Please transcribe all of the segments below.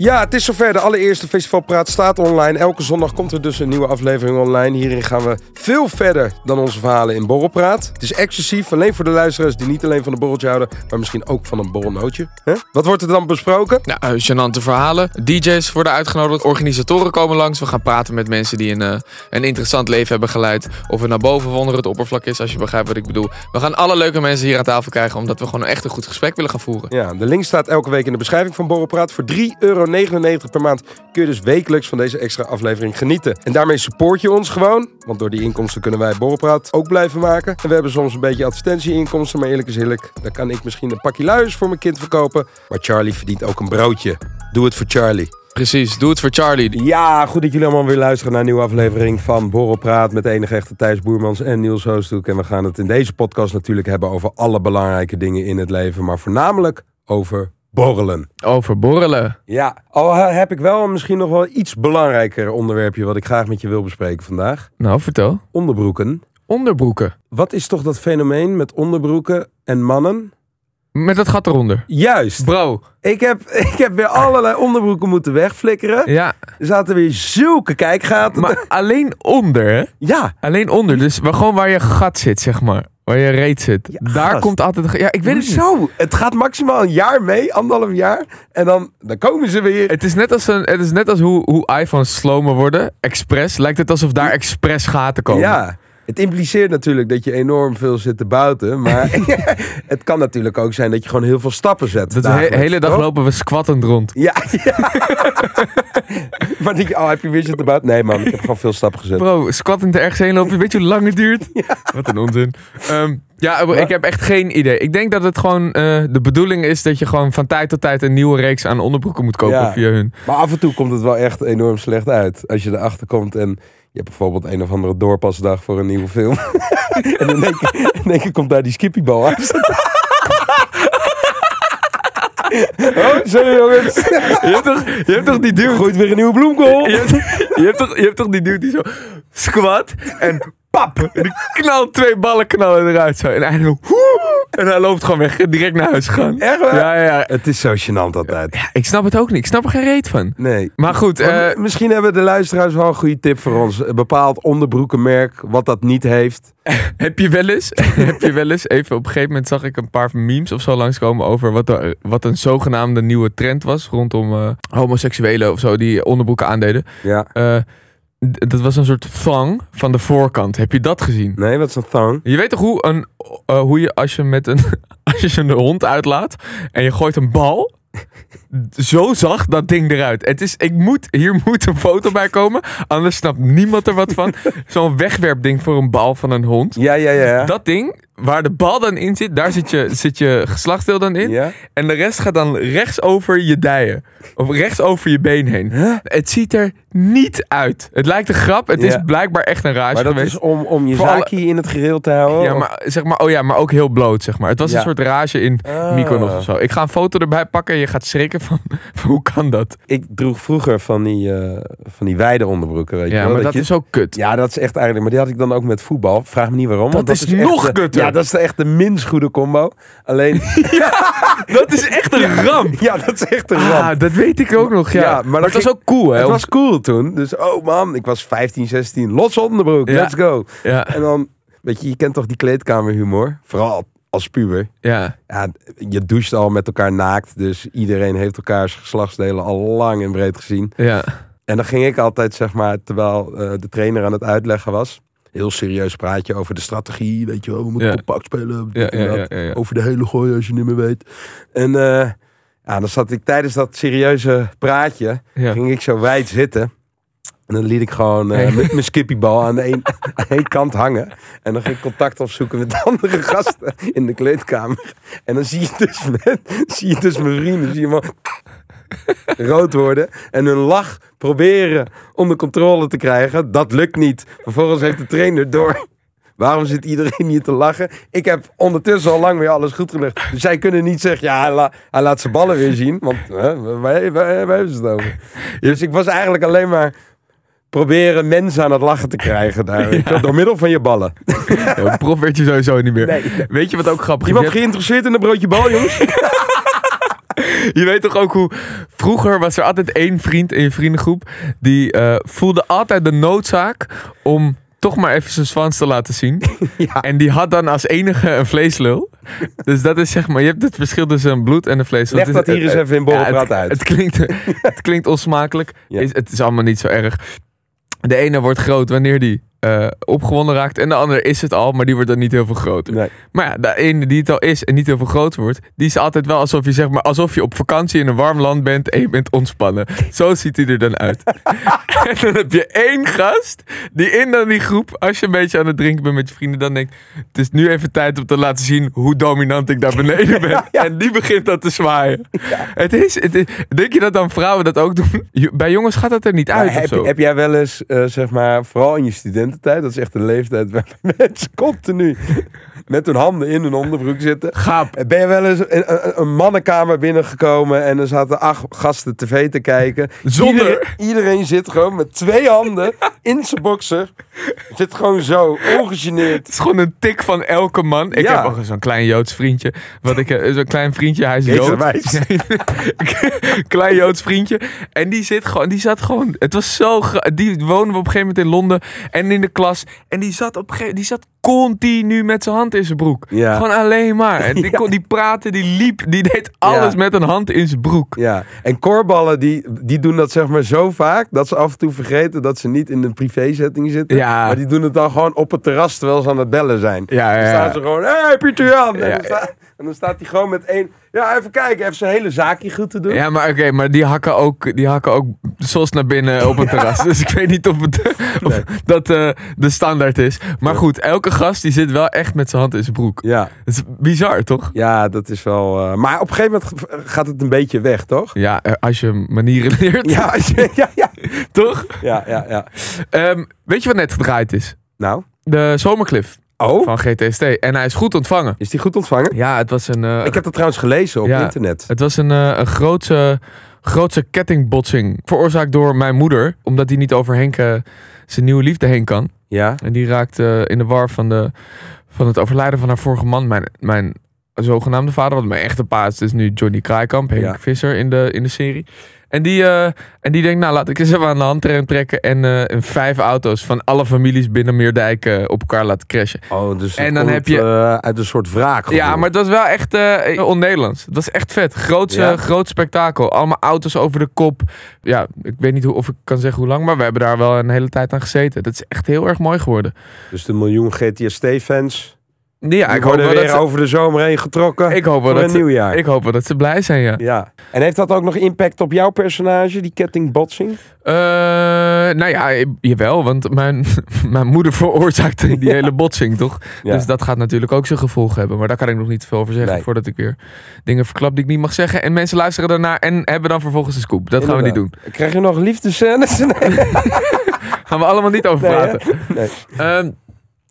Ja, het is zover. De allereerste Festivalpraat staat online. Elke zondag komt er dus een nieuwe aflevering online. Hierin gaan we veel verder dan onze verhalen in Borrelpraat. Het is exclusief, alleen voor de luisteraars die niet alleen van een borreltje houden, maar misschien ook van een borrelnootje. Hè? Wat wordt er dan besproken? Nou, eh, gênante verhalen. DJ's worden uitgenodigd. Organisatoren komen langs. We gaan praten met mensen die een, eh, een interessant leven hebben geleid. Of het naar boven of onder het oppervlak is, als je begrijpt wat ik bedoel. We gaan alle leuke mensen hier aan tafel krijgen, omdat we gewoon echt een goed gesprek willen gaan voeren. Ja, de link staat elke week in de beschrijving van Borrelpraat. Voor 3,99 euro per maand kun je dus wekelijks van deze extra aflevering genieten. En daarmee support je ons gewoon. Want door die inkomsten kunnen wij Borrelpraat ook blijven maken. En we hebben soms een beetje advertentieinkomsten, maar eerlijk is eerlijk. Dan kan ik misschien een pakje luiers voor mijn kind verkopen. Maar Charlie verdient ook een broodje. Doe het voor Charlie. Precies, doe het voor Charlie. Ja, goed dat jullie allemaal weer luisteren naar een nieuwe aflevering van Borrelpraat met enige echte Thijs Boermans en Niels Hoosthoek. En we gaan het in deze podcast natuurlijk hebben over alle belangrijke dingen in het leven, maar voornamelijk over borrelen. Over borrelen. Ja, al heb ik wel misschien nog wel iets belangrijker onderwerpje wat ik graag met je wil bespreken vandaag. Nou, vertel. Onderbroeken. Onderbroeken. Wat is toch dat fenomeen met onderbroeken en mannen? Met dat gat eronder. Juist. Bro. Ik heb, ik heb weer allerlei onderbroeken moeten wegflikkeren. Ja, Er zaten weer zulke kijkgaten. maar alleen onder, hè? Ja, Alleen onder. Dus gewoon waar je gat zit, zeg maar. Waar je reet zit. Ja, Daar gast. komt altijd... Ja, ik weet het niet. Zo, het gaat maximaal een jaar mee, anderhalf jaar. En dan, dan komen ze weer. Het is net als, een, het is net als hoe, hoe iPhones slomer worden. Expres. Lijkt het alsof daar expres gaten komen. Ja, het impliceert natuurlijk dat je enorm veel zit te buiten. Maar het kan natuurlijk ook zijn dat je gewoon heel veel stappen zet. De he- hele dag toch? lopen we squattend rond. Ja, ja. maar denk je, oh, heb je weer zitten buiten? Nee man, ik heb gewoon veel stappen gezet. Bro, squattend ergens heen lopen. Weet je hoe lang het duurt? Wat een onzin. Ehm, ja, ik heb echt geen idee. Ik denk dat het gewoon eh, de bedoeling is dat je gewoon van tijd tot tijd een nieuwe reeks aan onderbroeken moet kopen Ja. via hun. Maar af en toe komt het wel echt enorm slecht uit. Als je erachter komt en je hebt bijvoorbeeld een of andere doorpasdag voor een nieuwe film. en in één keer, in één keer komt daar die skippybal uit. oh, sorry jongens. Je hebt toch, je hebt toch die dude... Gooit weer een nieuwe bloemkool. Je hebt, je, hebt toch, je hebt toch die dude die zo squat en pap. En die knalt twee ballen knallen eruit zo. En hij zo... En hij loopt gewoon weg. Direct naar huis gaan. Echt waar? Ja, ja, ja. Het is zo gênant altijd. Ja, Ik snap het ook niet. Ik snap er geen reet van. Nee. Maar goed, Maar eh, misschien hebben de luisteraars wel een goede tip voor ons. Een bepaald onderbroekenmerk wat dat niet heeft. heb je wel eens, heb je wel eens, even op een gegeven moment zag ik een paar memes of zo langskomen over wat, er, wat een zogenaamde nieuwe trend was rondom eh, homoseksuelen of zo die onderbroeken aandeden. Ja. Eh, dat was een soort thong van de voorkant. Heb je dat gezien? Nee, wat is een thong? Je weet toch hoe, een, eh, hoe je als je met een, als je een hond uitlaat en je gooit een bal. Zo zag dat ding eruit. Het is, ik moet, hier moet een foto bij komen. Anders snapt niemand er wat van. Zo'n wegwerpding voor een bal van een hond. Ja, ja, ja. Dat ding, waar de bal dan in zit, daar zit je, zit je geslachtsdeel dan in. Ja? En de rest gaat dan rechts over je dijen. Of rechts over je been heen. Het ziet er niet uit. Het lijkt een grap. Het is blijkbaar echt een rage Maar dat geweest. is om, om je zaakje in het gereel te houden? Ja, maar, zeg maar, oh ja, maar ook heel bloot, zeg maar. Het was Ja. een soort rage in Ah. Mykonos of zo. Ik ga een foto erbij pakken en je gaat schrikken van, van hoe kan dat? Ik droeg vroeger van die, eh van die wijde onderbroeken, weet je Ja, wel. maar dat je- is ook kut. Ja, dat is echt eigenlijk... Maar die had ik dan ook met voetbal. Vraag me niet waarom. Dat want is echt nog kutter. Ja, dat is echt de minst goede combo. Alleen... Dat is echt een ramp. ja, dat is echt een ramp. Ah, dat weet ik ook nog, ja. Ja, maar maar dat was ook cool, hè? Het was cool toen. Dus, oh man, ik was 15, 16. Los onderbroek, let's go. Ja, En dan, weet je, je kent toch die kleedkamerhumor? Vooral als puber. ja. Ja, je doucht al met elkaar naakt. Dus iedereen heeft elkaars geslachtsdelen al lang en breed gezien. Ja, En dan ging ik altijd, zeg maar, terwijl eh, de trainer aan het uitleggen was. Heel serieus praatje over de strategie. Weet je wel, we moeten Ja. compact spelen. ja, ja. Over de hele gooi als je niet meer weet. En eh, ja, dan zat ik tijdens dat serieuze praatje, ging ik zo wijd zitten. En dan liet ik gewoon eh, met mijn skippiebal aan de een, aan één kant hangen. En dan ging ik contact opzoeken met andere gasten in de kleedkamer. En dan zie je dus, met, zie je dus mijn vrienden, zie je maar rood worden. En hun lach proberen onder controle te krijgen. Dat lukt niet. Vervolgens heeft de trainer door Waarom zit iedereen hier te lachen? Ik heb ondertussen al lang weer alles goed gelegd. Dus zij kunnen niet zeggen, ja, hij, la- hij laat zijn ballen weer zien. Want hè, waar, waar, waar hebben ze het over? Dus ik was eigenlijk alleen maar proberen mensen aan het lachen te krijgen daar. Door middel van je ballen. Ja, prof werd je sowieso niet meer. Nee. Weet je wat ook grappig is? Iemand geïnteresseerd in een broodje bal, jongens? je weet toch ook hoe... Vroeger was er altijd één vriend in je vriendengroep... die eh, voelde altijd de noodzaak om toch maar even zijn zwans te laten zien. Ja. En die had dan als enige een vleeslul. Dus dat is zeg maar... Je hebt het verschil tussen een bloed en een vleeslul. Leg Het is- dat hier eens even in borrelpraat uit. Het klinkt, het klinkt onsmakelijk. Ja. Is, het is allemaal niet zo erg. De ene wordt groot wanneer die eh, opgewonden raakt. En de andere is het al, maar die wordt dan niet heel veel groter. Nee. Maar ja, de ene die het al is en niet heel veel groter wordt, die is altijd wel alsof je zeg maar alsof je op vakantie in een warm land bent en je bent ontspannen. Zo ziet hij er dan uit. en dan heb je één gast die in dan die groep, als je een beetje aan het drinken bent met je vrienden, dan denkt: het is nu even tijd om te laten zien hoe dominant ik daar beneden ben. En die begint dat te zwaaien. Het is, het is, denk je dat dan vrouwen dat ook doen? Bij jongens gaat dat er niet uit. Maar of heb, zo. heb jij wel eens, eh, zeg maar, vooral in je studententijd, dat is echt een leeftijd waar mensen continu met hun handen in hun onderbroek zitten. Gaap. Ben je wel eens een, een, mannenkamer binnengekomen en er zaten acht gasten tv te kijken? Zonder- Iedereen, iedereen zit gewoon met twee handen in zijn boxer. Zit gewoon zo, ongegeneerd. Het is gewoon een tik van elke man. Ik Ja. heb ook zo'n klein Joods vriendje. Wat ik, eh, zo'n klein vriendje, hij is Jood. klein Joods vriendje. En die zit gewoon, die zat gewoon. Het was zo. Die wonen we op een gegeven moment in Londen en in de klas. En die zat op een gegeven die zat continu met zijn hand in zijn broek. Ja. Gewoon alleen maar. En die, kon, die praatte, die liep, die deed alles Ja. met een hand in zijn broek. Ja, en koorballen die, die doen dat zeg maar zo vaak dat ze af en toe vergeten dat ze niet in een privézetting zitten. Ja. Maar die doen het dan gewoon op het terras terwijl ze aan het bellen zijn. Ja, ja, Dan staan ze gewoon, hé hey, Pieter Jan! En, dan en dan staat hij gewoon met één, ja even kijken, even zijn hele zaakje goed te doen. Ja, maar oké, maar die hakken ook, die hakken ook sos naar binnen op een terras. Dus ik weet niet of, het, of dat eh, de standaard is. Maar goed, elke gast die zit wel echt met zijn hand in zijn broek. Ja, Dat is bizar, toch? ja, dat is wel... eh, maar op een gegeven moment g- gaat het een beetje weg, toch? Ja, eh, als je manieren leert, Ja, je- ja, ja. toch? ja, ja, ja. Ehm, weet je wat net gedraaid is? Nou, De Zomercliff oh, van GTST. En hij is goed ontvangen. is die goed ontvangen? Ja, het was een, eh, Ik heb dat trouwens gelezen op Ja. internet. het was een, eh, een grootse, grootse kettingbotsing. Veroorzaakt door mijn moeder. Omdat hij niet over Henk eh, zijn nieuwe liefde heen kan. Ja, En die raakt in de war van, de, van het overlijden van haar vorige man. Mijn, mijn zogenaamde vader, want mijn echte pa is dus nu Johnny Kraaikamp, Henk Ja. Visser in de, in de serie. En die, eh, en die denkt, nou laat ik eens even aan de hand trekken en, eh, en vijf auto's van alle families binnen Meerdijk eh, op elkaar laten crashen. oh, dus En dan komt, heb je- uit een soort wraak. Ja, maar het was wel echt on-Nederlands. Het was echt vet. Grootse, Ja. Groot spektakel. Allemaal auto's over de kop. Ja, ik weet niet hoe, of ik kan zeggen hoe lang, maar we hebben daar wel een hele tijd aan gezeten. Dat is echt heel erg mooi geworden. Dus de miljoen GTST-fans. Ja, ik hoop weer ze- over de zomer heen getrokken. Ik hoop wel voor dat een ze, nieuwjaar. ik hoop wel dat ze blij zijn, ja. Ja. En heeft dat ook nog impact op jouw personage, die kettingbotsing? Eh, nou ja, jawel, want mijn, mijn moeder veroorzaakte die hele botsing, toch? Ja. Dus dat gaat natuurlijk ook zijn gevolgen hebben. Maar daar kan ik nog niet veel over zeggen, Nee. voordat ik weer dingen verklap die ik niet mag zeggen. En mensen luisteren daarnaar en hebben dan vervolgens een scoop. Dat gaan we niet doen. Krijg je nog liefdescènes? Nee. Gaan we allemaal niet over praten. Nee.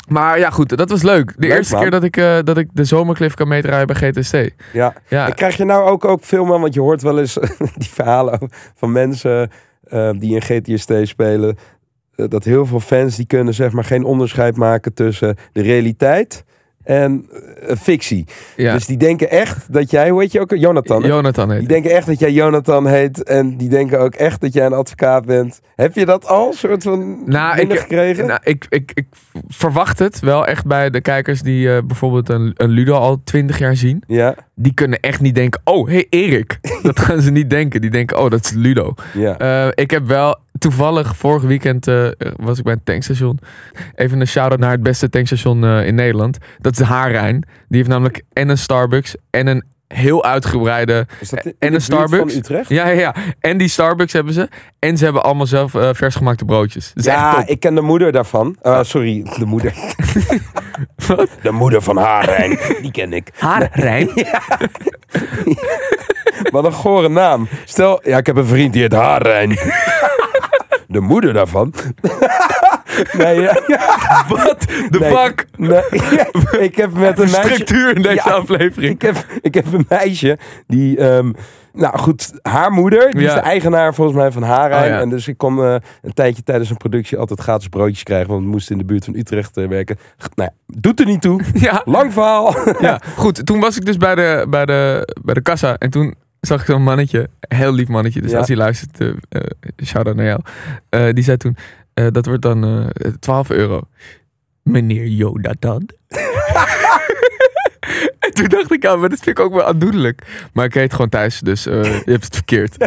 Maar ja, goed, dat was leuk. De Leuk, eerste man. keer dat ik, eh, dat ik de zomercliff kan meedraaien bij GTST. Ja. Ja, En krijg je nou ook, ook veel man, want je hoort wel eens die verhalen van mensen eh, die in GTST spelen. eh, dat heel veel fans die kunnen zeg maar geen onderscheid maken tussen de realiteit en eh, fictie. ja. Dus die denken echt dat jij, hoe heet je ook? Jonathan. hè? Jonathan heet Die denken echt dat jij Jonathan heet. En die denken ook echt dat jij een advocaat bent. Heb je dat al soort van Nou, ik- binnengekregen? Nou, ik, ik, ik verwacht het wel echt bij de kijkers die eh, bijvoorbeeld een, een Ludo al twintig jaar zien. ja, Die kunnen echt niet denken, oh, hey Erik. Dat gaan ze niet denken. Die denken, oh, dat is Ludo. ja. Eh, ik heb wel toevallig vorig weekend eh, was ik bij een tankstation. Even een shout-out naar het beste tankstation eh, in Nederland. Dat is de Haarijn. Die heeft namelijk en een Starbucks en een heel uitgebreide... Is dat in en de een Starbucks? van Utrecht? Ja, ja, ja. En die Starbucks hebben ze. En ze hebben allemaal zelf eh, versgemaakte broodjes. Ja, ik ken de moeder daarvan. Uh, sorry, de moeder. Wat? De moeder van Haarijn. Die ken ik. Haarijn? Wat een gore naam. Stel, ja, ik heb een vriend die heet Haarijn. De moeder daarvan. Nee, ja, ja, Wat de Nee. fuck? nee. ik heb met een meisje... Structuur in deze Ja, aflevering. Ik heb, ik heb een meisje die... ehm, nou goed, haar moeder, die is de eigenaar volgens mij van Haarijn. Oh. En dus ik kon eh, een tijdje tijdens een productie altijd gratis broodjes krijgen. Want we moesten in de buurt van Utrecht eh, werken. Nou doet er niet toe. Ja, Lang verhaal. ja, goed. Toen was ik dus bij de, bij de, bij de kassa. En toen zag ik zo'n mannetje. Heel lief mannetje. Dus Ja. als hij luistert, eh, shout-out naar jou. Eh, die zei toen, dat wordt dan eh 12 euro. Meneer Jonathan. en toen dacht ik, ja, maar dat vind ik ook wel aandoenlijk. Maar ik heet gewoon thuis, dus je hebt het verkeerd.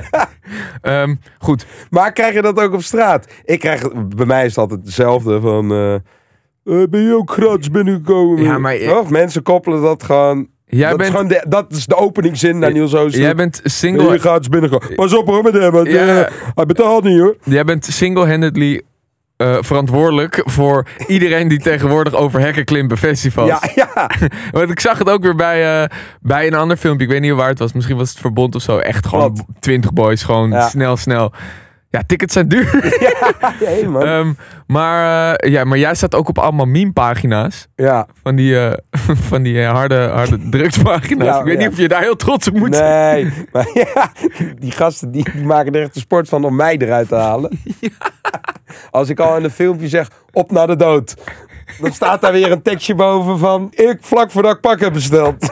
Ehm, goed, Maar krijg je dat ook op straat? Ik krijg, bij mij is het altijd hetzelfde van... ben je ook gratis binnengekomen? Ja, maar-? Mensen koppelen dat gewoon... jij dat, is bent, gewoon de, dat is de openingzin naar Niels Ooster. jij bent Ben je single... gratis binnengekomen? Pas op hoor met hem, want Ja. eh, hij betaalt niet hoor. Jij bent single-handedly eh, verantwoordelijk voor iedereen die tegenwoordig over hekken klimt festivals. Ja, ja. Want ik zag het ook weer bij, eh, bij een ander filmpje. Ik weet niet waar het was. Misschien was het Verbond of zo. Echt gewoon. 20 boys. Gewoon Ja. snel, snel. Ja, tickets zijn duur. Hey, man. Ehm, maar, eh, ja, maar jij staat ook op allemaal meme-pagina's. ja. Van die, eh, van die eh, harde, harde drugspagina's. Ja, ik weet ja. niet of je daar heel trots op moet zijn. Nee, maar ja, die gasten die, die maken er echt een sport van om mij eruit te halen. Als ik al in een filmpje zeg, op naar de dood. Dan staat daar weer een tekstje boven van, ik vlak voordat ik pak heb besteld.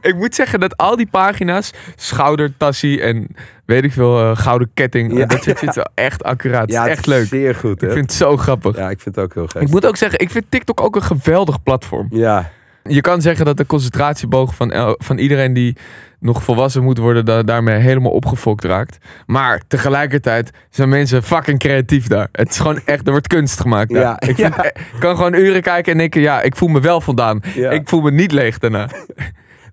Ik moet zeggen dat al die pagina's, schoudertassie en weet ik veel, eh, gouden ketting. Ja. Dat zit, wel echt accuraat. Het Ja, is echt leuk. Zeer goed, Ik hè? vind het zo grappig. Ja, ik vind het ook heel gek. Ik moet ook zeggen, ik vind TikTok ook een geweldig platform. Ja, Je kan zeggen dat de concentratieboog van, el- van iedereen die nog volwassen moet worden, da- daarmee helemaal opgefokt raakt. Maar tegelijkertijd zijn mensen fucking creatief daar. Het is gewoon echt, er wordt kunst gemaakt daar. Ja, ik, vind, ja. ik kan gewoon uren kijken en denken, ja, ik voel me wel voldaan. ja. Ik voel me niet leeg daarna.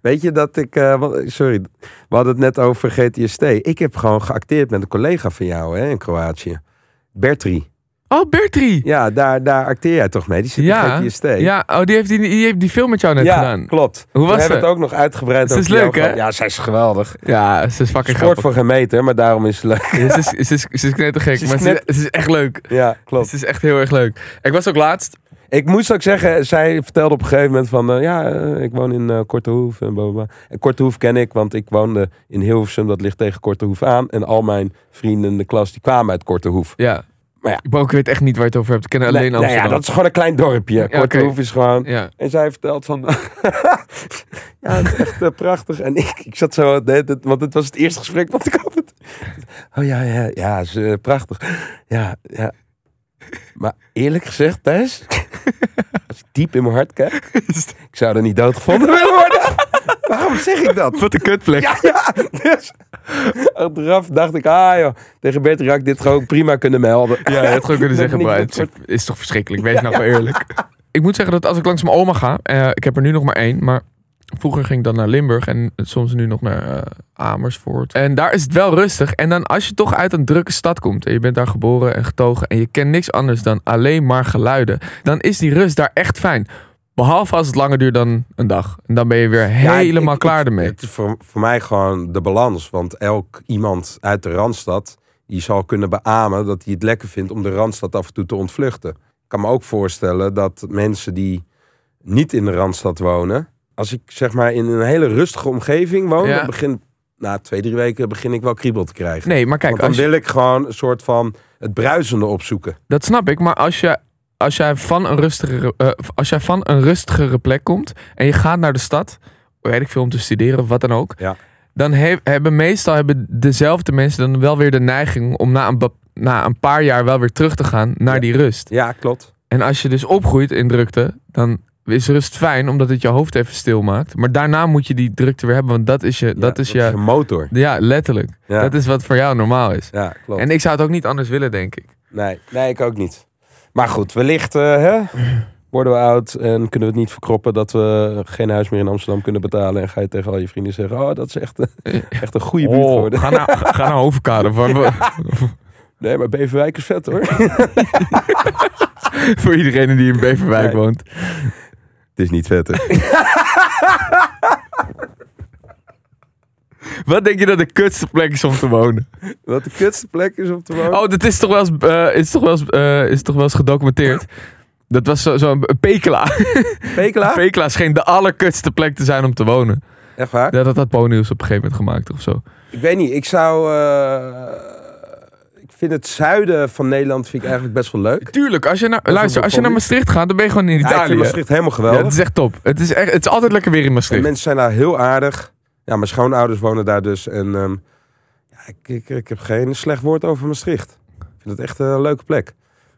Weet je dat ik... eh, sorry, we hadden het net over GTST. Ik heb gewoon geacteerd met een collega van jou hè, in Kroatië. Bertri. Oh, Bertrie! Ja, daar, daar acteer jij toch mee? Die zit Ja, in GTST. Ja, oh, die heeft die, die, heeft die film met jou net ja, gedaan. klopt. Hoe was We hebben ze? het ook nog uitgebreid Ze is leuk, hè? Ja, zij is geweldig. Ja, ze is fucking Sport voor geen meter, maar daarom is ze leuk. Ja, ze, is, ze, is, ze is knettergek, Ze is maar ze, knet- ze is echt leuk. Ja, klopt. Het is echt heel erg leuk. Ik was ook laatst. Ik moest ook zeggen, zij vertelde op een gegeven moment van... eh, ja, eh, ik woon in eh Kortehoef en blablabla. En Kortehoef ken ik, want ik woonde in Hilversum. Dat ligt tegen Kortehoef aan. En al mijn vrienden in de klas, die kwamen uit Kortehoef. Ja. Maar ja. Ik weet echt niet waar je het over hebt. Ik ken alleen Nee, nou Amsterdam. ja, dat is gewoon een klein dorpje. oké. Kortehoef is gewoon... Ja. En zij vertelt van... ja, het is echt eh, prachtig. En ik, ik zat zo... nee, dat- want het was het eerste gesprek wat ik had. Oh ja, ja, ja, is eh, prachtig. Ja, ja. Maar eerlijk gezegd, Thijs... als ik diep in mijn hart kijk... ik zou er niet doodgevonden willen worden. Waarom zeg ik dat? Wat een kutplek. Ja, ja. Dus, achteraf dacht ik... Ah joh, tegen Bert ik dit gewoon prima kunnen melden. Ja, je had gewoon kunnen zeggen, maar het is, is toch verschrikkelijk. Wees nou wel eerlijk. Ik moet zeggen dat als ik langs mijn oma ga, eh, ik heb er nu nog maar één, maar vroeger ging ik dan naar Limburg en soms nu nog naar eh, Amersfoort. En daar is het wel rustig. En dan als je toch uit een drukke stad komt en je bent daar geboren en getogen en je kent niks anders dan alleen maar geluiden, dan is die rust daar echt fijn. Behalve als het langer duurt dan een dag. En dan ben je weer Ja, helemaal ik- klaar ik- ermee. Het is voor, voor mij gewoon de balans. Want elk iemand uit de Randstad... die zal kunnen beamen dat hij het lekker vindt... om de Randstad af en toe te ontvluchten. Ik kan me ook voorstellen dat mensen die niet in de Randstad wonen... als ik zeg maar in een hele rustige omgeving woon... Ja. dan begin, na twee, drie weken begin ik wel kriebel te krijgen. Nee, maar kijk, Want dan je- wil ik gewoon een soort van het bruisende opzoeken. Dat snap ik, maar als, je, als, jij van een rustigere, eh, als jij van een rustigere plek komt en je gaat naar de stad, weet ik veel, om te studeren of wat dan ook, Ja. dan he- hebben meestal hebben dezelfde mensen dan wel weer de neiging om na een, na een paar jaar wel weer terug te gaan naar Ja. die rust. Ja, klopt. En als je dus opgroeit in drukte, dan is rust fijn, omdat het je hoofd even stil maakt. Maar daarna moet je die drukte weer hebben, want dat is je, Ja, dat is je, motor. ja, letterlijk. Ja, Dat is wat voor jou normaal is. ja klopt. En ik zou het ook niet anders willen, denk ik. Nee, nee, ik ook niet. Maar goed, wellicht eh, hè, worden we oud en kunnen we het niet verkroppen dat we geen huis meer in Amsterdam kunnen betalen. En ga je tegen al je vrienden zeggen, oh, dat is echt, een- echt een goede buurt Oh, geworden. ga, naar, ga naar Hoverkade. Waar, Nee, maar Beverwijk is vet hoor. Voor iedereen die in Beverwijk Nee. woont. Het is niet vet hè. Wat denk je dat de kutste plek is om te wonen? Wat de kutste plek is om te wonen. Oh, dat is toch wel eens, eh, is toch wel eens, eh, is toch wel eens gedocumenteerd. Dat was zo'n zo een Pekela. Pekela? Pekela scheen de allerkutste plek te zijn om te wonen. Echt waar? Ja, dat had Ponyus op een gegeven moment gemaakt of zo. Ik weet niet. Ik zou... eh, ik vind het zuiden van Nederland vind ik eigenlijk best wel leuk. Tuurlijk, als je naar, is luister, als je naar. Maastricht gaat, dan ben je gewoon in Ja, ik Italië. vind Maastricht helemaal Ja, geweldig. het is echt top. Het is, echt, het is altijd lekker weer in De Maastricht. mensen zijn daar heel aardig. Ja, mijn schoonouders wonen daar dus. En ehm, ja, ik, ik, ik heb geen slecht woord over Maastricht. Ik vind het echt een leuke plek.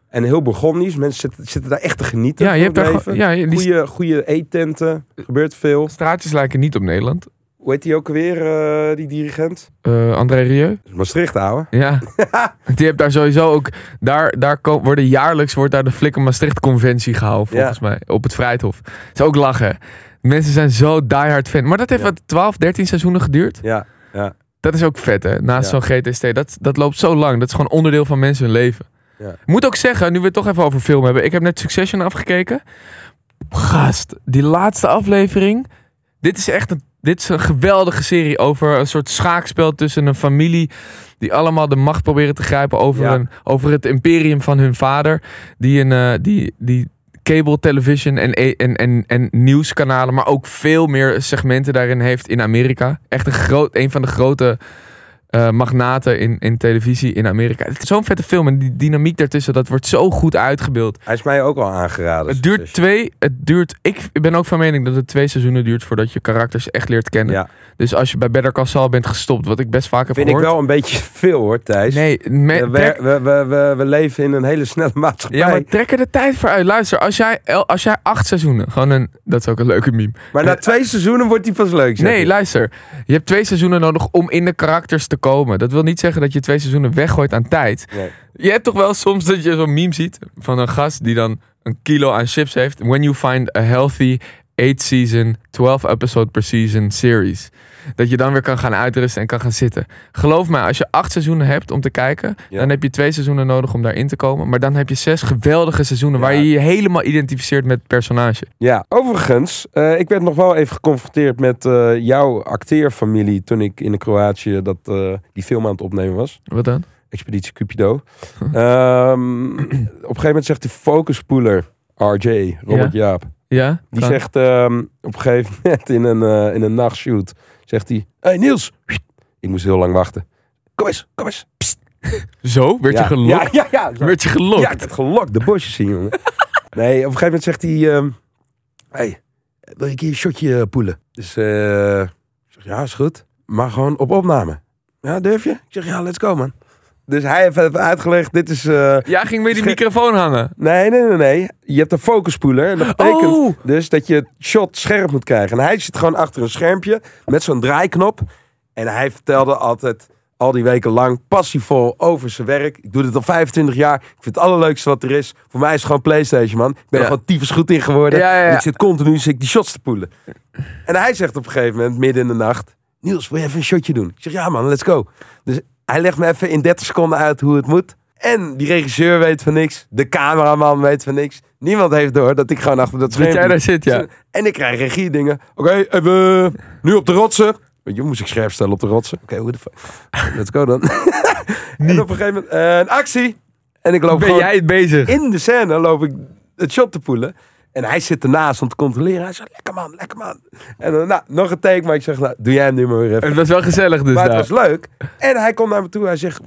En heel Burgondisch. Mensen zitten, zitten daar echt te genieten Ja, je hebt daar ja, die Goeie, goeie eettenten. Gebeurt veel. straatjes lijken niet op Nederland. Hoe heet die ook alweer, eh, die dirigent? Eh, André Rieu. Maastricht, ouwe. Ja. Die hebt daar sowieso ook. Daar, daar worden jaarlijks wordt daar de Flikker Maastricht conventie gehouden, volgens mij. Op het Vrijthof. is ook lachen. Mensen zijn zo diehard fan. Maar dat heeft Ja. wat 12, 13 seizoenen geduurd. Ja, Dat is ook vet, hè? Naast Ja. zo'n GTST. Dat, dat loopt zo lang. Dat is gewoon onderdeel van mensen hun leven. Ja. Moet ook zeggen, nu we het toch even over film hebben. Ik heb net Succession afgekeken. Gast, die laatste aflevering. Dit is echt een, dit is een geweldige serie over een soort schaakspel tussen een familie. Die allemaal de macht proberen te grijpen over, Ja. een, over het imperium van hun vader. Die, een, eh, die, die cable television en, en, en, en nieuwskanalen, maar ook veel meer segmenten daarin heeft in Amerika. Echt een, groot, een van de grote eh, magnaten in, in televisie in Amerika. Het is zo'n vette film en die dynamiek daartussen, dat wordt zo goed uitgebeeld. hij is mij ook al aangeraden. Het duurt twee, het duurt, ik ben ook van mening dat het twee seizoenen duurt voordat je karakters echt leert kennen. Ja, Dus als je bij Better Call Saul bent gestopt, wat ik best vaak heb vind ik gehoord. wel een beetje veel hoor, Thijs. Nee, me- we, trek- we, we, we, we leven in een hele snelle maatschappij. ja, maar trek er de tijd voor uit. Luister, als jij, als jij acht seizoenen, gewoon een, dat is ook een leuke meme. Maar na twee seizoenen wordt hij pas leuk. zeg Nee, je. luister. Je hebt twee seizoenen nodig om in de karakters te komen. Dat wil niet zeggen dat je twee seizoenen weggooit aan tijd. Nee. Je hebt toch wel soms dat je zo'n meme ziet van een gast die dan een kilo aan chips heeft. When you find a healthy 8 season, 12 episode per season series. Dat je dan weer kan gaan uitrusten en kan gaan zitten. Geloof mij, als je acht seizoenen hebt om te kijken, Ja. dan heb je twee seizoenen nodig om daarin te komen. Maar dan heb je zes geweldige seizoenen waar je je helemaal identificeert met het personage. Ja, overigens, eh, ik werd nog wel even geconfronteerd met eh, jouw acteerfamilie toen ik in Kroatië dat, eh, die film aan het opnemen was. Wat dan? Expeditie Cupido. Ehm, op een gegeven moment zegt die focuspoeler, RJ, Robert Jaap, Ja? die Kan. zegt ehm, op een gegeven moment in een, in een nachtshoot, zegt hij, hey Niels, ik moest heel lang wachten. Kom eens, kom eens. Psst. Zo? Werd ja, je gelokt? Ja, ja, ja. Werd je gelokt? Ja, ik werd gelokt. De bosjes zien, jongen. nee, op een gegeven moment zegt hij... ehm hey, wil je een keer een shotje poelen? Dus eh, ik zeg, ja, is goed. Maar gewoon op opname. Ja, durf je? Ik zeg, ja, let's go, man. Dus hij heeft even uitgelegd, dit is... eh, Ja, ging weer die microfoon hangen. nee, nee, nee, nee. Je hebt een focuspoeler. En dat betekent Oh! dus dat je het shot scherp moet krijgen. En hij zit gewoon achter een schermpje met zo'n draaiknop. En hij vertelde altijd al die weken lang passievol over zijn werk. Ik doe dit al 25 jaar. Ik vind het allerleukste wat er is. Voor mij is het gewoon Playstation, man. Ik ben Ja. er gewoon tyfus goed in geworden. Ja, ja, ik zit continu zit ik die shots te poelen. En hij zegt op een gegeven moment, midden in de nacht... Niels, wil je even een shotje doen? Ik zeg, ja man, let's go. Dus hij legt me even in 30 seconden uit hoe het moet. En die regisseur weet van niks. De cameraman weet van niks. Niemand heeft door dat ik gewoon achter dat Dat scherm jij daar zit, ja. En ik krijg regie dingen. Oké, even nu op de rotsen. Weet je, moest ik scherp stellen op de rotsen. Oké, hoe de fuck. Let's go dan. en op een gegeven moment, eh, een actie. En ik loop Ben gewoon jij het bezig? in de scène, loop ik het shot te poelen. En hij zit ernaast om te controleren. Hij zegt, lekker man, lekker man. En dan, nou, nog een take. Maar ik zeg, nou, doe jij hem nu maar weer even. Het was wel gezellig dus Maar het daar. was leuk. En hij komt naar me toe. Hij zegt,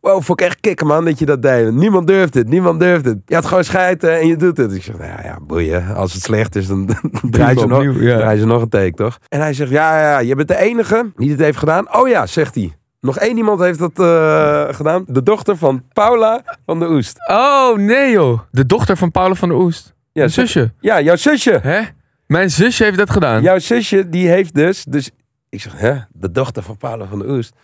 wow, vond ik echt kicken man dat je dat deed. Niemand durft het, niemand durft het. Je had gewoon schijten en je doet het. Ik zeg, nou ja, boeien. Als het slecht is, dan draai je, nog, opnieuw, ja. draai je nog een take, toch? En hij zegt, ja, ja, ja, je bent de enige die dit heeft gedaan. Oh ja, zegt hij. Nog één iemand heeft dat eh, gedaan. De dochter van Paula van de Oest. Oh, nee joh. De dochter van Paula van der Oest. Ja, zusje. Ja, jouw zusje. Hè? Mijn zusje heeft dat gedaan. Jouw zusje, die heeft dus... dus ik zeg, hè? De dochter van Paula van de Oest.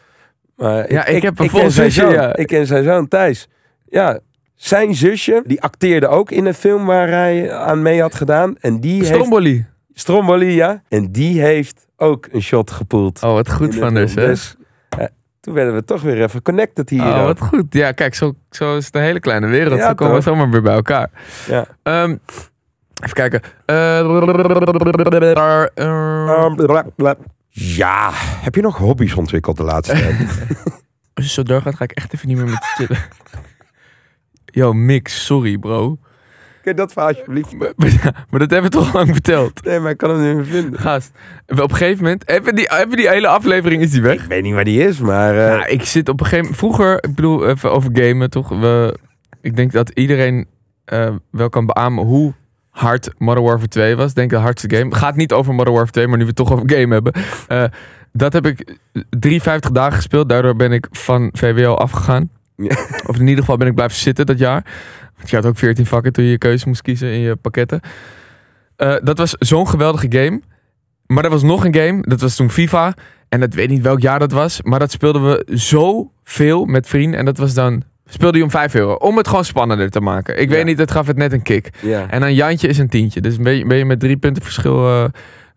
Maar Ja, ik heb een vol zusje, zoon. ja. Ik ken zijn zoon Thijs. Ja, zijn zusje, die acteerde ook in een film waar hij aan mee had gedaan. En die heeft... Stromboli. Stromboli, ja. En die heeft ook een shot gepoeld. Oh, wat goed van dus, hè? Dus toen werden we toch weer even connected hier. Oh, wat goed. Ja, kijk, zo, zo is het een hele kleine wereld. Ja, zo komen we toch? zomaar weer bij elkaar. Ja. Ehm, even kijken. Eh, Um. Ja, heb je nog hobby's ontwikkeld de laatste tijd? Als je zo doorgaat, ga ik echt even niet meer met je chillen. Yo, Mix, sorry bro. Kun je dat verhaal alsjeblieft? Maar, maar dat hebben we toch lang verteld. Nee, maar ik kan hem niet meer vinden. Gast, op een gegeven moment, even die, even die hele aflevering is die weg. Ik weet niet waar die is, maar... eh, Ja, ik zit op een gegeven moment, vroeger, ik bedoel even over gamen toch. We, ik denk dat iedereen eh, wel kan beamen hoe hard Modern Warfare 2 was. Ik denk de hardste game. Gaat niet over Modern Warfare 2, maar nu we het toch over game hebben. Eh, dat heb ik 53 dagen gespeeld. Daardoor ben ik van VWO afgegaan. Ja. Of in ieder geval ben ik blijven zitten dat jaar. Want je had ook 14 vakken toen je je keuze moest kiezen in je pakketten. Eh, dat was zo'n geweldige game. Maar er was nog een game. Dat was toen FIFA. En ik weet niet welk jaar dat was. Maar dat speelden we zo veel met vrienden. En dat was dan... Speelde je om 5 euro. Om het gewoon spannender te maken. Ik Ja. weet niet, het gaf het net een kick. ja. En een Jantje is een tientje. Dus ben je, ben je met drie punten verschil eh,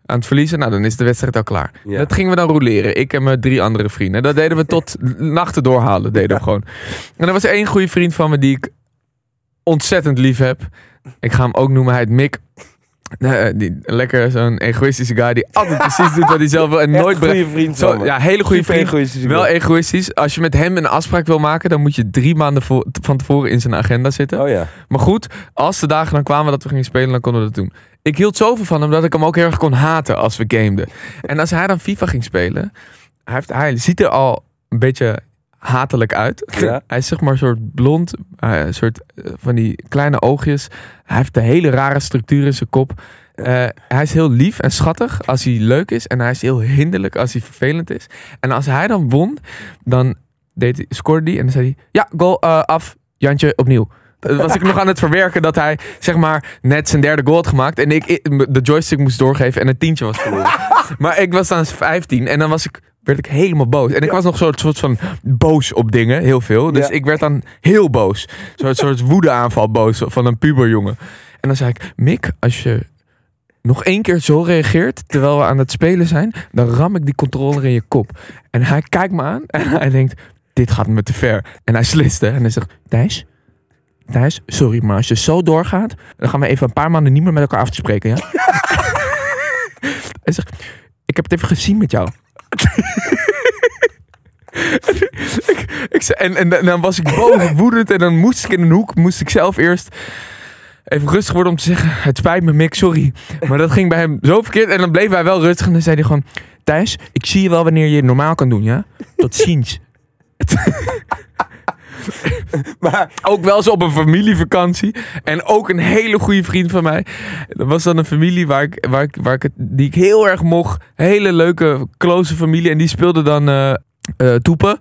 aan het verliezen. Nou, dan is de wedstrijd al klaar. Ja. Dat gingen we dan roleren. Ik en mijn drie andere vrienden. Dat deden we tot nachten doorhalen. Deden we gewoon. En er was één goede vriend van me die ik ontzettend lief heb. Ik ga hem ook noemen. Hij heet Mick. Eh, die, lekker zo'n egoïstische guy die altijd precies doet wat hij zelf wil en nooit goede vriend Zo, ja, hele goede vriend. egoïstisch. Wel egoïstisch. Als je met hem een afspraak wil maken, dan moet je drie maanden van tevoren in zijn agenda zitten. Oh ja. Maar goed, als de dagen dan kwamen dat we gingen spelen, dan konden we dat doen. Ik hield zoveel van hem dat ik hem ook heel erg kon haten als we gameden. En als hij dan FIFA ging spelen, hij, heeft, hij ziet er al een beetje hatelijk uit. Ja. Hij is zeg maar een soort blond, eh, soort eh, van die kleine oogjes. Hij heeft een hele rare structuur in zijn kop. Eh, hij is heel lief en schattig als hij leuk is. En hij is heel hinderlijk als hij vervelend is. En als hij dan won, dan deed hij, scoorde hij en dan zei hij... Ja, goal af, Jantje opnieuw. Dan was ik nog aan het verwerken dat hij zeg maar net zijn derde goal had gemaakt. En ik, de joystick moest doorgeven en een tientje was verloren. maar ik was dan 15 en dan was ik, werd ik helemaal boos. En ik was nog zo'n soort van boos op dingen, heel veel. Dus Ja. ik werd dan heel boos. Zo'n soort woedeaanval boos van een puberjongen. En dan zei ik, Mick, als je nog één keer zo reageert terwijl we aan het spelen zijn, dan ram ik die controller in je kop. En hij kijkt me aan en hij denkt, dit gaat me te ver. En hij sliste en hij zegt, Thijs, Thijs, sorry, maar als je zo doorgaat, dan gaan we even een paar maanden niet meer met elkaar af te spreken, ja? hij zegt, ik heb het even gezien met jou. Ik, en, en, dan was ik boos, woedend en dan moest ik in een hoek, moest ik zelf eerst even rustig worden om te zeggen, het spijt me Mick, sorry. Maar dat ging bij hem zo verkeerd en dan bleef hij wel rustig en dan zei hij gewoon, Thijs, ik zie je wel wanneer je het normaal kan doen, ja? Tot ziens. Maar Ook wel eens op een familievakantie. En ook een hele goede vriend van mij. Dat was dan een familie waar ik, waar ik, waar ik het, die ik heel erg mocht. Hele leuke, close familie. En die speelde dan eh, eh, toepen.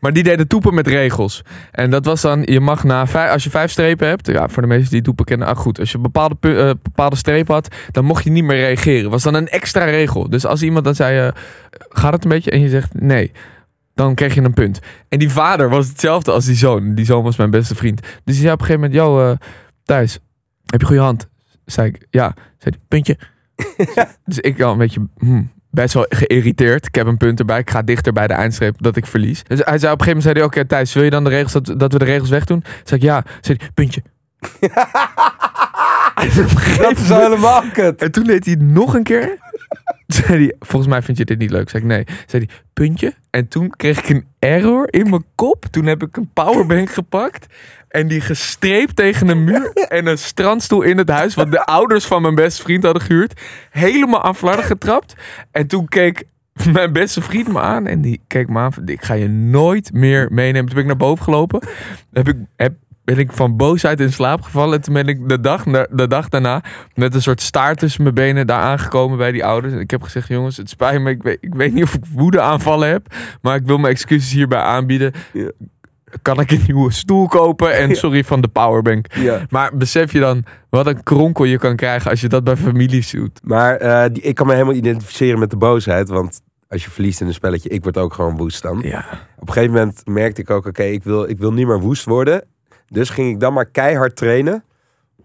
Maar die deden toepen met regels. En dat was dan, je mag na als je vijf strepen hebt. Ja, voor de mensen die toepen kennen. Ah, goed. Als je een bepaalde, eh, bepaalde streep had, dan mocht je niet meer reageren. Was dan een extra regel. Dus als iemand dan zei, eh, gaat het een beetje? En je zegt nee. Dan kreeg je een punt. En die vader was hetzelfde als die zoon. Die zoon was mijn beste vriend. Dus die zei op een gegeven moment: Yo, eh, Thijs, heb je goede hand? Zei ik: Ja. Zei hij: Puntje. dus ik al een beetje hmm, best wel geïrriteerd. Ik heb een punt erbij. Ik ga dichter bij de eindstreep dat ik verlies. Dus hij zei op een gegeven moment: zei hij, Oké, Thijs, wil je dan de regels dat, dat we de regels wegdoen? Zei ik: Ja. Zei hij: Puntje. Dat is helemaal kut. en toen deed hij nog een keer. Zei hij, volgens mij vind je dit niet leuk. Zei ik, nee. Zei hij, puntje. En toen kreeg ik een error in mijn kop. Toen heb ik een powerbank gepakt. En die gestreept tegen een muur. En een strandstoel in het huis. Wat de ouders van mijn beste vriend hadden gehuurd. Helemaal aan flarden getrapt. En toen keek mijn beste vriend me aan. En die keek me aan. Ik ga je nooit meer meenemen. Toen ben ik naar boven gelopen. Heb ik, heb, ben ik van boosheid in slaap gevallen. En toen ben ik de dag, de dag daarna met een soort staart tussen mijn benen daar aangekomen bij die ouders. En ik heb gezegd, jongens, het spijt me. Ik weet, ik weet niet of ik woede aanvallen heb. Maar ik wil mijn excuses hierbij aanbieden. Ja. Kan ik een nieuwe stoel kopen? En sorry van de powerbank. Ja. Maar besef je dan wat een kronkel je kan krijgen als je dat bij families doet? Maar eh, die, ik kan me helemaal identificeren met de boosheid. Want als je verliest in een spelletje, ik word ook gewoon woest dan. Ja. Op een gegeven moment merkte ik ook, oké, ik, wil, ik wil niet meer woest worden. Dus ging ik dan maar keihard trainen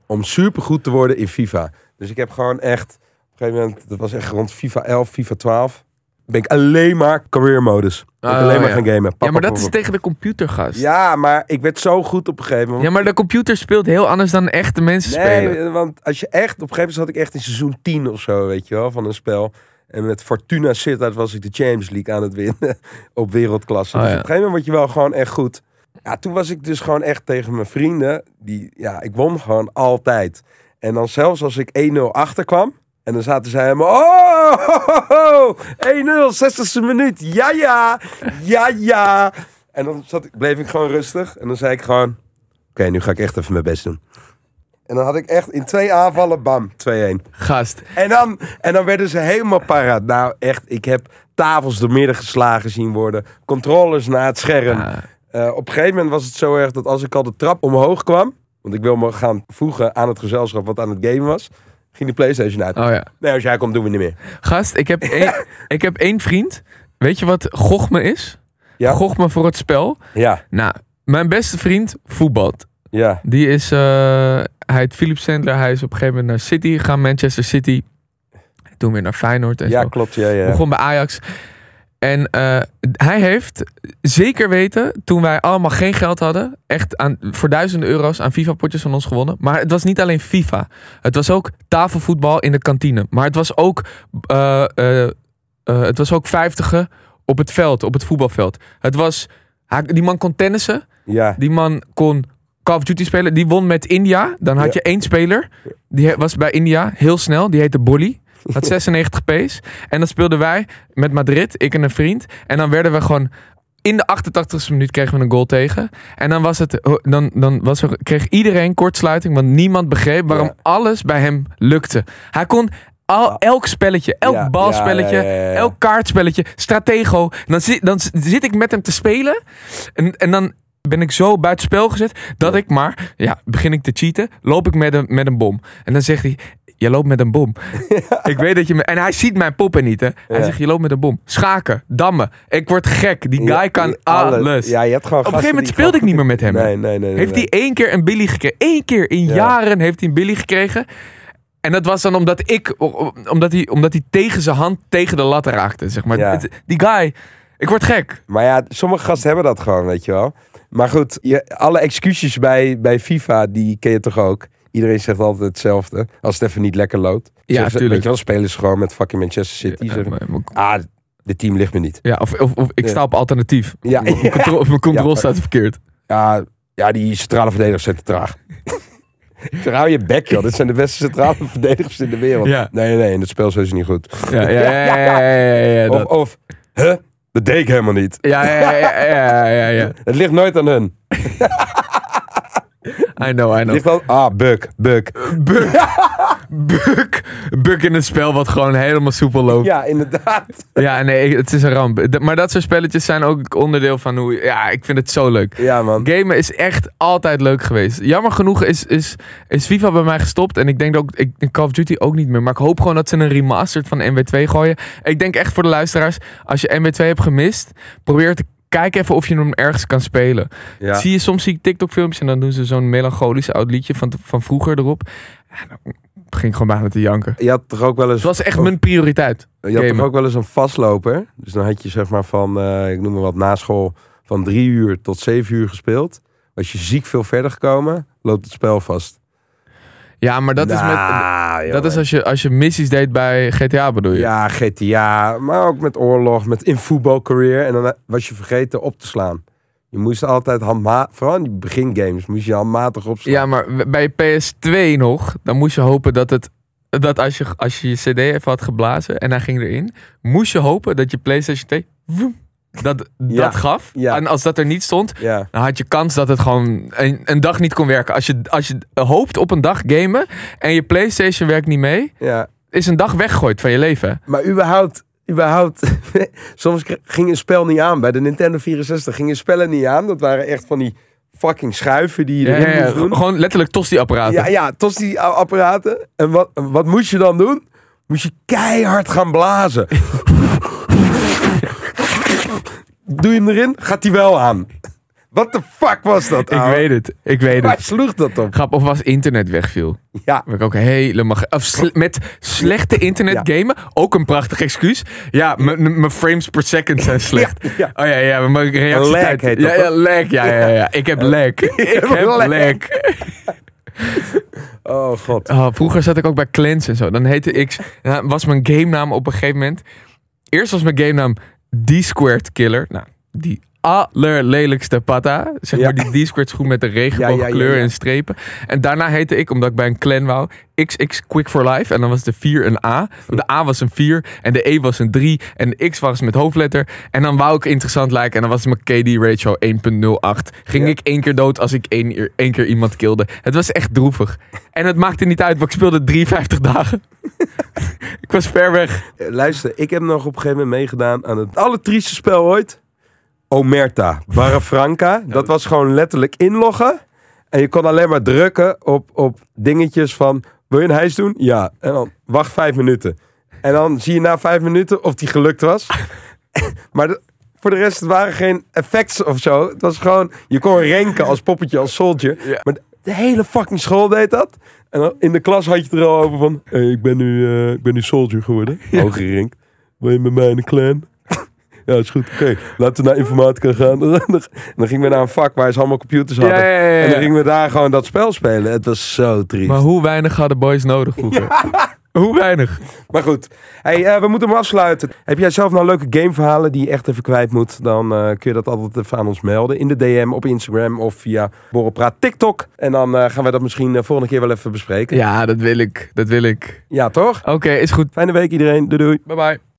om supergoed te worden in FIFA. Dus ik heb gewoon echt, op een gegeven moment, dat was echt rond FIFA 11, FIFA 12, ben ik alleen maar career modus. Ben ik Oh, alleen maar ja. gaan gamen. Pap, Ja, maar pap, dat is tegen de computergast. Ja, maar ik werd zo goed op een gegeven moment. Ja, maar de computer speelt heel anders dan echte mensen spelen. Nee, want als je echt, op een gegeven moment zat ik echt in seizoen 10 of zo, weet je wel, van een spel. En met Fortuna Sittard was ik de Champions League aan het winnen op wereldklasse. Oh, dus ja. op een gegeven moment word je wel gewoon echt goed. Ja, toen was ik dus gewoon echt tegen mijn vrienden. Die, ja, ik won gewoon altijd. En dan zelfs als ik 1-0 achterkwam. En dan zaten zij helemaal... Oh, ho, ho, ho, 1-0, 60ste minuut. Ja, ja. Ja, ja. En dan zat, ik- bleef ik gewoon rustig. En dan zei ik gewoon... Oké, nu ga ik echt even mijn best doen. En dan had ik echt in twee aanvallen, bam, 2-1. Gast. En dan, en dan werden ze helemaal paraat. Nou, echt, ik heb tafels door midden geslagen zien worden. Controllers naar het scherm. Ja. Eh, op een gegeven moment was het zo erg dat als ik al de trap omhoog kwam... Want ik wil me gaan voegen aan het gezelschap wat aan het gamen was... Ging de Playstation uit. Oh ja. Nee, als jij komt doen we niet meer. Gast, ik heb, één, ik heb één vriend. Weet je wat gochme is? Ja? Gochme voor het spel. Ja, Nou, mijn beste vriend voetbalt. ja. Die is, eh, hij heet Philip Sandler. Hij is op een gegeven moment naar City gegaan, Manchester City. Toen weer naar Feyenoord en Ja, zo. klopt. Ja, ja. Begon bij Ajax. En eh, hij heeft zeker weten, toen wij allemaal geen geld hadden, echt aan, voor duizenden euro's aan FIFA-potjes van ons gewonnen. Maar het was niet alleen FIFA. Het was ook tafelvoetbal in de kantine. Maar het was ook, eh, eh, het was ook vijftigen op het veld, op het voetbalveld. Het was, die man kon tennissen. Ja, Die man kon Call of Duty spelen. Die won met India. Dan had Ja. je één speler. Die was bij India heel snel. Die heette Bolly. Had 96 pace. En dan speelden wij met Madrid. Ik en een vriend. En dan werden we gewoon... In de 88ste minuut kregen we een goal tegen. En dan, was het, dan, dan was er, kreeg iedereen kortsluiting. Want niemand begreep waarom Ja. alles bij hem lukte. Hij kon al, elk spelletje, elk Ja, balspelletje, ja. elk kaartspelletje, stratego. Dan zit, dan zit ik met hem te spelen. En, en dan ben ik zo buitenspel gezet dat ik maar, ja, begin ik te cheaten, loop ik met een, met een bom. En dan zegt hij, je loopt met een bom. Ik weet dat je me, en hij ziet mijn poppen niet, hè. Hij zegt, je loopt met een bom. Schaken, dammen. Ik word gek. Die guy kan alle- alles. Ja, je hebt gewoon Op een gegeven moment speelde ik niet meer met hem. Nee, nee, nee. nee, Heeft hij één keer een Billy gekregen? Eén keer in Ja. jaren heeft hij een Billy gekregen. En dat was dan omdat ik, omdat hij, omdat hij tegen zijn hand tegen de lat raakte, zeg maar. Ja. Die guy, ik word gek. Maar ja, sommige gasten hebben dat gewoon, weet je wel. Maar goed, je, alle excuses bij, bij FIFA, die ken je toch ook? Iedereen zegt altijd hetzelfde. Als het even niet lekker loopt. Ja, Zeggen ze- tuurlijk. Weet je wel, spelen ze gewoon met fucking Manchester City. Ja, maar- maar- ah, dit team ligt me niet. Ja, of, of, of ik sta op alternatief. Ja, Mijn controle, mijn controle staat verkeerd. Ja, ja die centrale verdedigers zijn te traag. Zeg, hou je bek, joh. Dit zijn de beste centrale verdedigers in de wereld. Ja. Nee, nee, nee. In het spel zijn ze niet goed. Ja, ja, ja, ja, ja, ja, ja, ja, Of, of huh? Dat deed ik helemaal niet. ja, ja, ja, ja, ja, ja, ja. Het ligt nooit aan hun. I know, I know. ligt. Ah, Buk, Buk. Buk, buk, buk in het spel wat gewoon helemaal soepel loopt. Ja, inderdaad. Ja, nee, het is een ramp. Maar dat soort spelletjes zijn ook onderdeel van hoe... Ja, ik vind het zo leuk. Ja, man. Gamen is echt altijd leuk geweest. Jammer genoeg is, is, is FIFA bij mij gestopt. En ik denk ook, ik, Call of Duty ook niet meer. Maar ik hoop gewoon dat ze een remastered van MW2 gooien. Ik denk echt voor de luisteraars, als je MW2 hebt gemist, probeer te kijken even of je hem ergens kan spelen. Ja. Zie je soms zie ik TikTok filmpjes en dan doen ze zo'n melancholisch oud liedje van, van vroeger erop. Ja, dan ging ik gewoon bijna te janken. Je had toch ook wel eens... Het was echt mijn prioriteit. Je had gamen. toch ook wel eens een vastloper? Dus dan had je zeg maar van, eh, ik noem maar wat, na school van drie uur tot zeven uur gespeeld. Was je ziek veel verder gekomen, loopt het spel vast. Ja, maar dat is met... Nou, Dat is als je, als je missies deed bij GTA bedoel je? Ja, GTA, maar ook met oorlog, met in voetbalcareer. En dan was je vergeten op te slaan. Je moest altijd handmatig, vooral in die begingames, moest je handmatig opslaan. Ja, maar bij PS2 nog, dan moest je hopen dat het. Dat als je, als je je CD even had geblazen en hij ging erin, moest je hopen dat je PlayStation 2 woem, dat, Ja, dat gaf. ja. En als dat er niet stond, Ja, dan had je kans dat het gewoon een, een dag niet kon werken. Als je, als je hoopt op een dag gamen en je PlayStation werkt niet mee, ja. is een dag weggegooid van je leven. Maar überhaupt, überhaupt soms ging een spel niet aan. Bij de Nintendo 64 gingen spellen niet aan. Dat waren echt van die fucking schuiven die je erin ja, ja, moest doen. Gewoon letterlijk tosti-apparaten. Ja, ja, die apparaten. En wat, wat moest je dan doen? Moest je keihard gaan blazen. Doe je hem erin, gaat hij wel aan. Wat de fuck was dat, Ik ouwe? weet het, ik weet Waar het. sloeg dat op? Grap, of als internet wegviel. Ja, Ben ik ook helemaal... Of sle- met slechte internet gamen, ook een prachtig excuus. Ja, mijn frames per second zijn slecht. Ja, ja. Oh ja, ja, mijn reactietijd. lag heet ja, dat, ja, lag. Ja, ja, ja. Ik heb lag. Ik heb lag. Oh god. Oh, vroeger zat ik ook bij clans en zo. Dan heette en was mijn game naam op een gegeven moment. Eerst was mijn game naam D-Squared Killer. Nou, die allerlelijkste pata. Zeg maar die D-Squared schoen met de regenboogkleur en strepen. En daarna heette ik, omdat ik bij een clan wou, XX Quick for Life. En dan was de 4 een A. De A was een 4 en de E was een 3. En de X was met hoofdletter. En dan wou ik interessant lijken. En dan was mijn KD ratio 1.08. Ging ik één keer dood als ik één, één keer iemand kilde. Het was echt droevig. En het maakte niet uit, want ik speelde 53 dagen. ik was ver weg. Eh, Luister, ik heb nog op een gegeven moment meegedaan aan het allertrieste spel ooit. Omerta, Barra Franca. Dat was gewoon letterlijk inloggen. En je kon alleen maar drukken op, op dingetjes van... Wil je een hijs doen? Ja. En dan wacht vijf minuten. En dan zie je na vijf minuten of die gelukt was. maar de- voor de rest, het waren geen effects of zo. Het was gewoon... Je kon renken als poppetje, als soldier. Ja. Maar de, de hele fucking school deed dat. En dan in de klas had je het er al over van... Hey, ik, ben nu, eh, ik ben nu soldier geworden. Hoog gerenkt. Wil je met mij in de clan? Ja, is goed. Oké, laten we naar informatica gaan. En dan gingen we naar een vak waar ze allemaal computers hadden. Ja, ja, ja, ja. En dan gingen we daar gewoon dat spel spelen. Het was zo triest. Maar hoe weinig hadden boys nodig vroeger? Hoe weinig? Maar goed, hey, eh, we moeten hem afsluiten. Heb jij zelf nou leuke gameverhalen die je echt even kwijt moet? Dan eh, kun je dat altijd even aan ons melden. In de DM, op Instagram of via Borrelpraat TikTok. En dan eh, gaan we dat misschien eh, volgende keer wel even bespreken. Ja, dat wil ik. Dat wil ik. Ja, toch? Oké, is goed. Fijne week iedereen. Doei doei. Bye bye.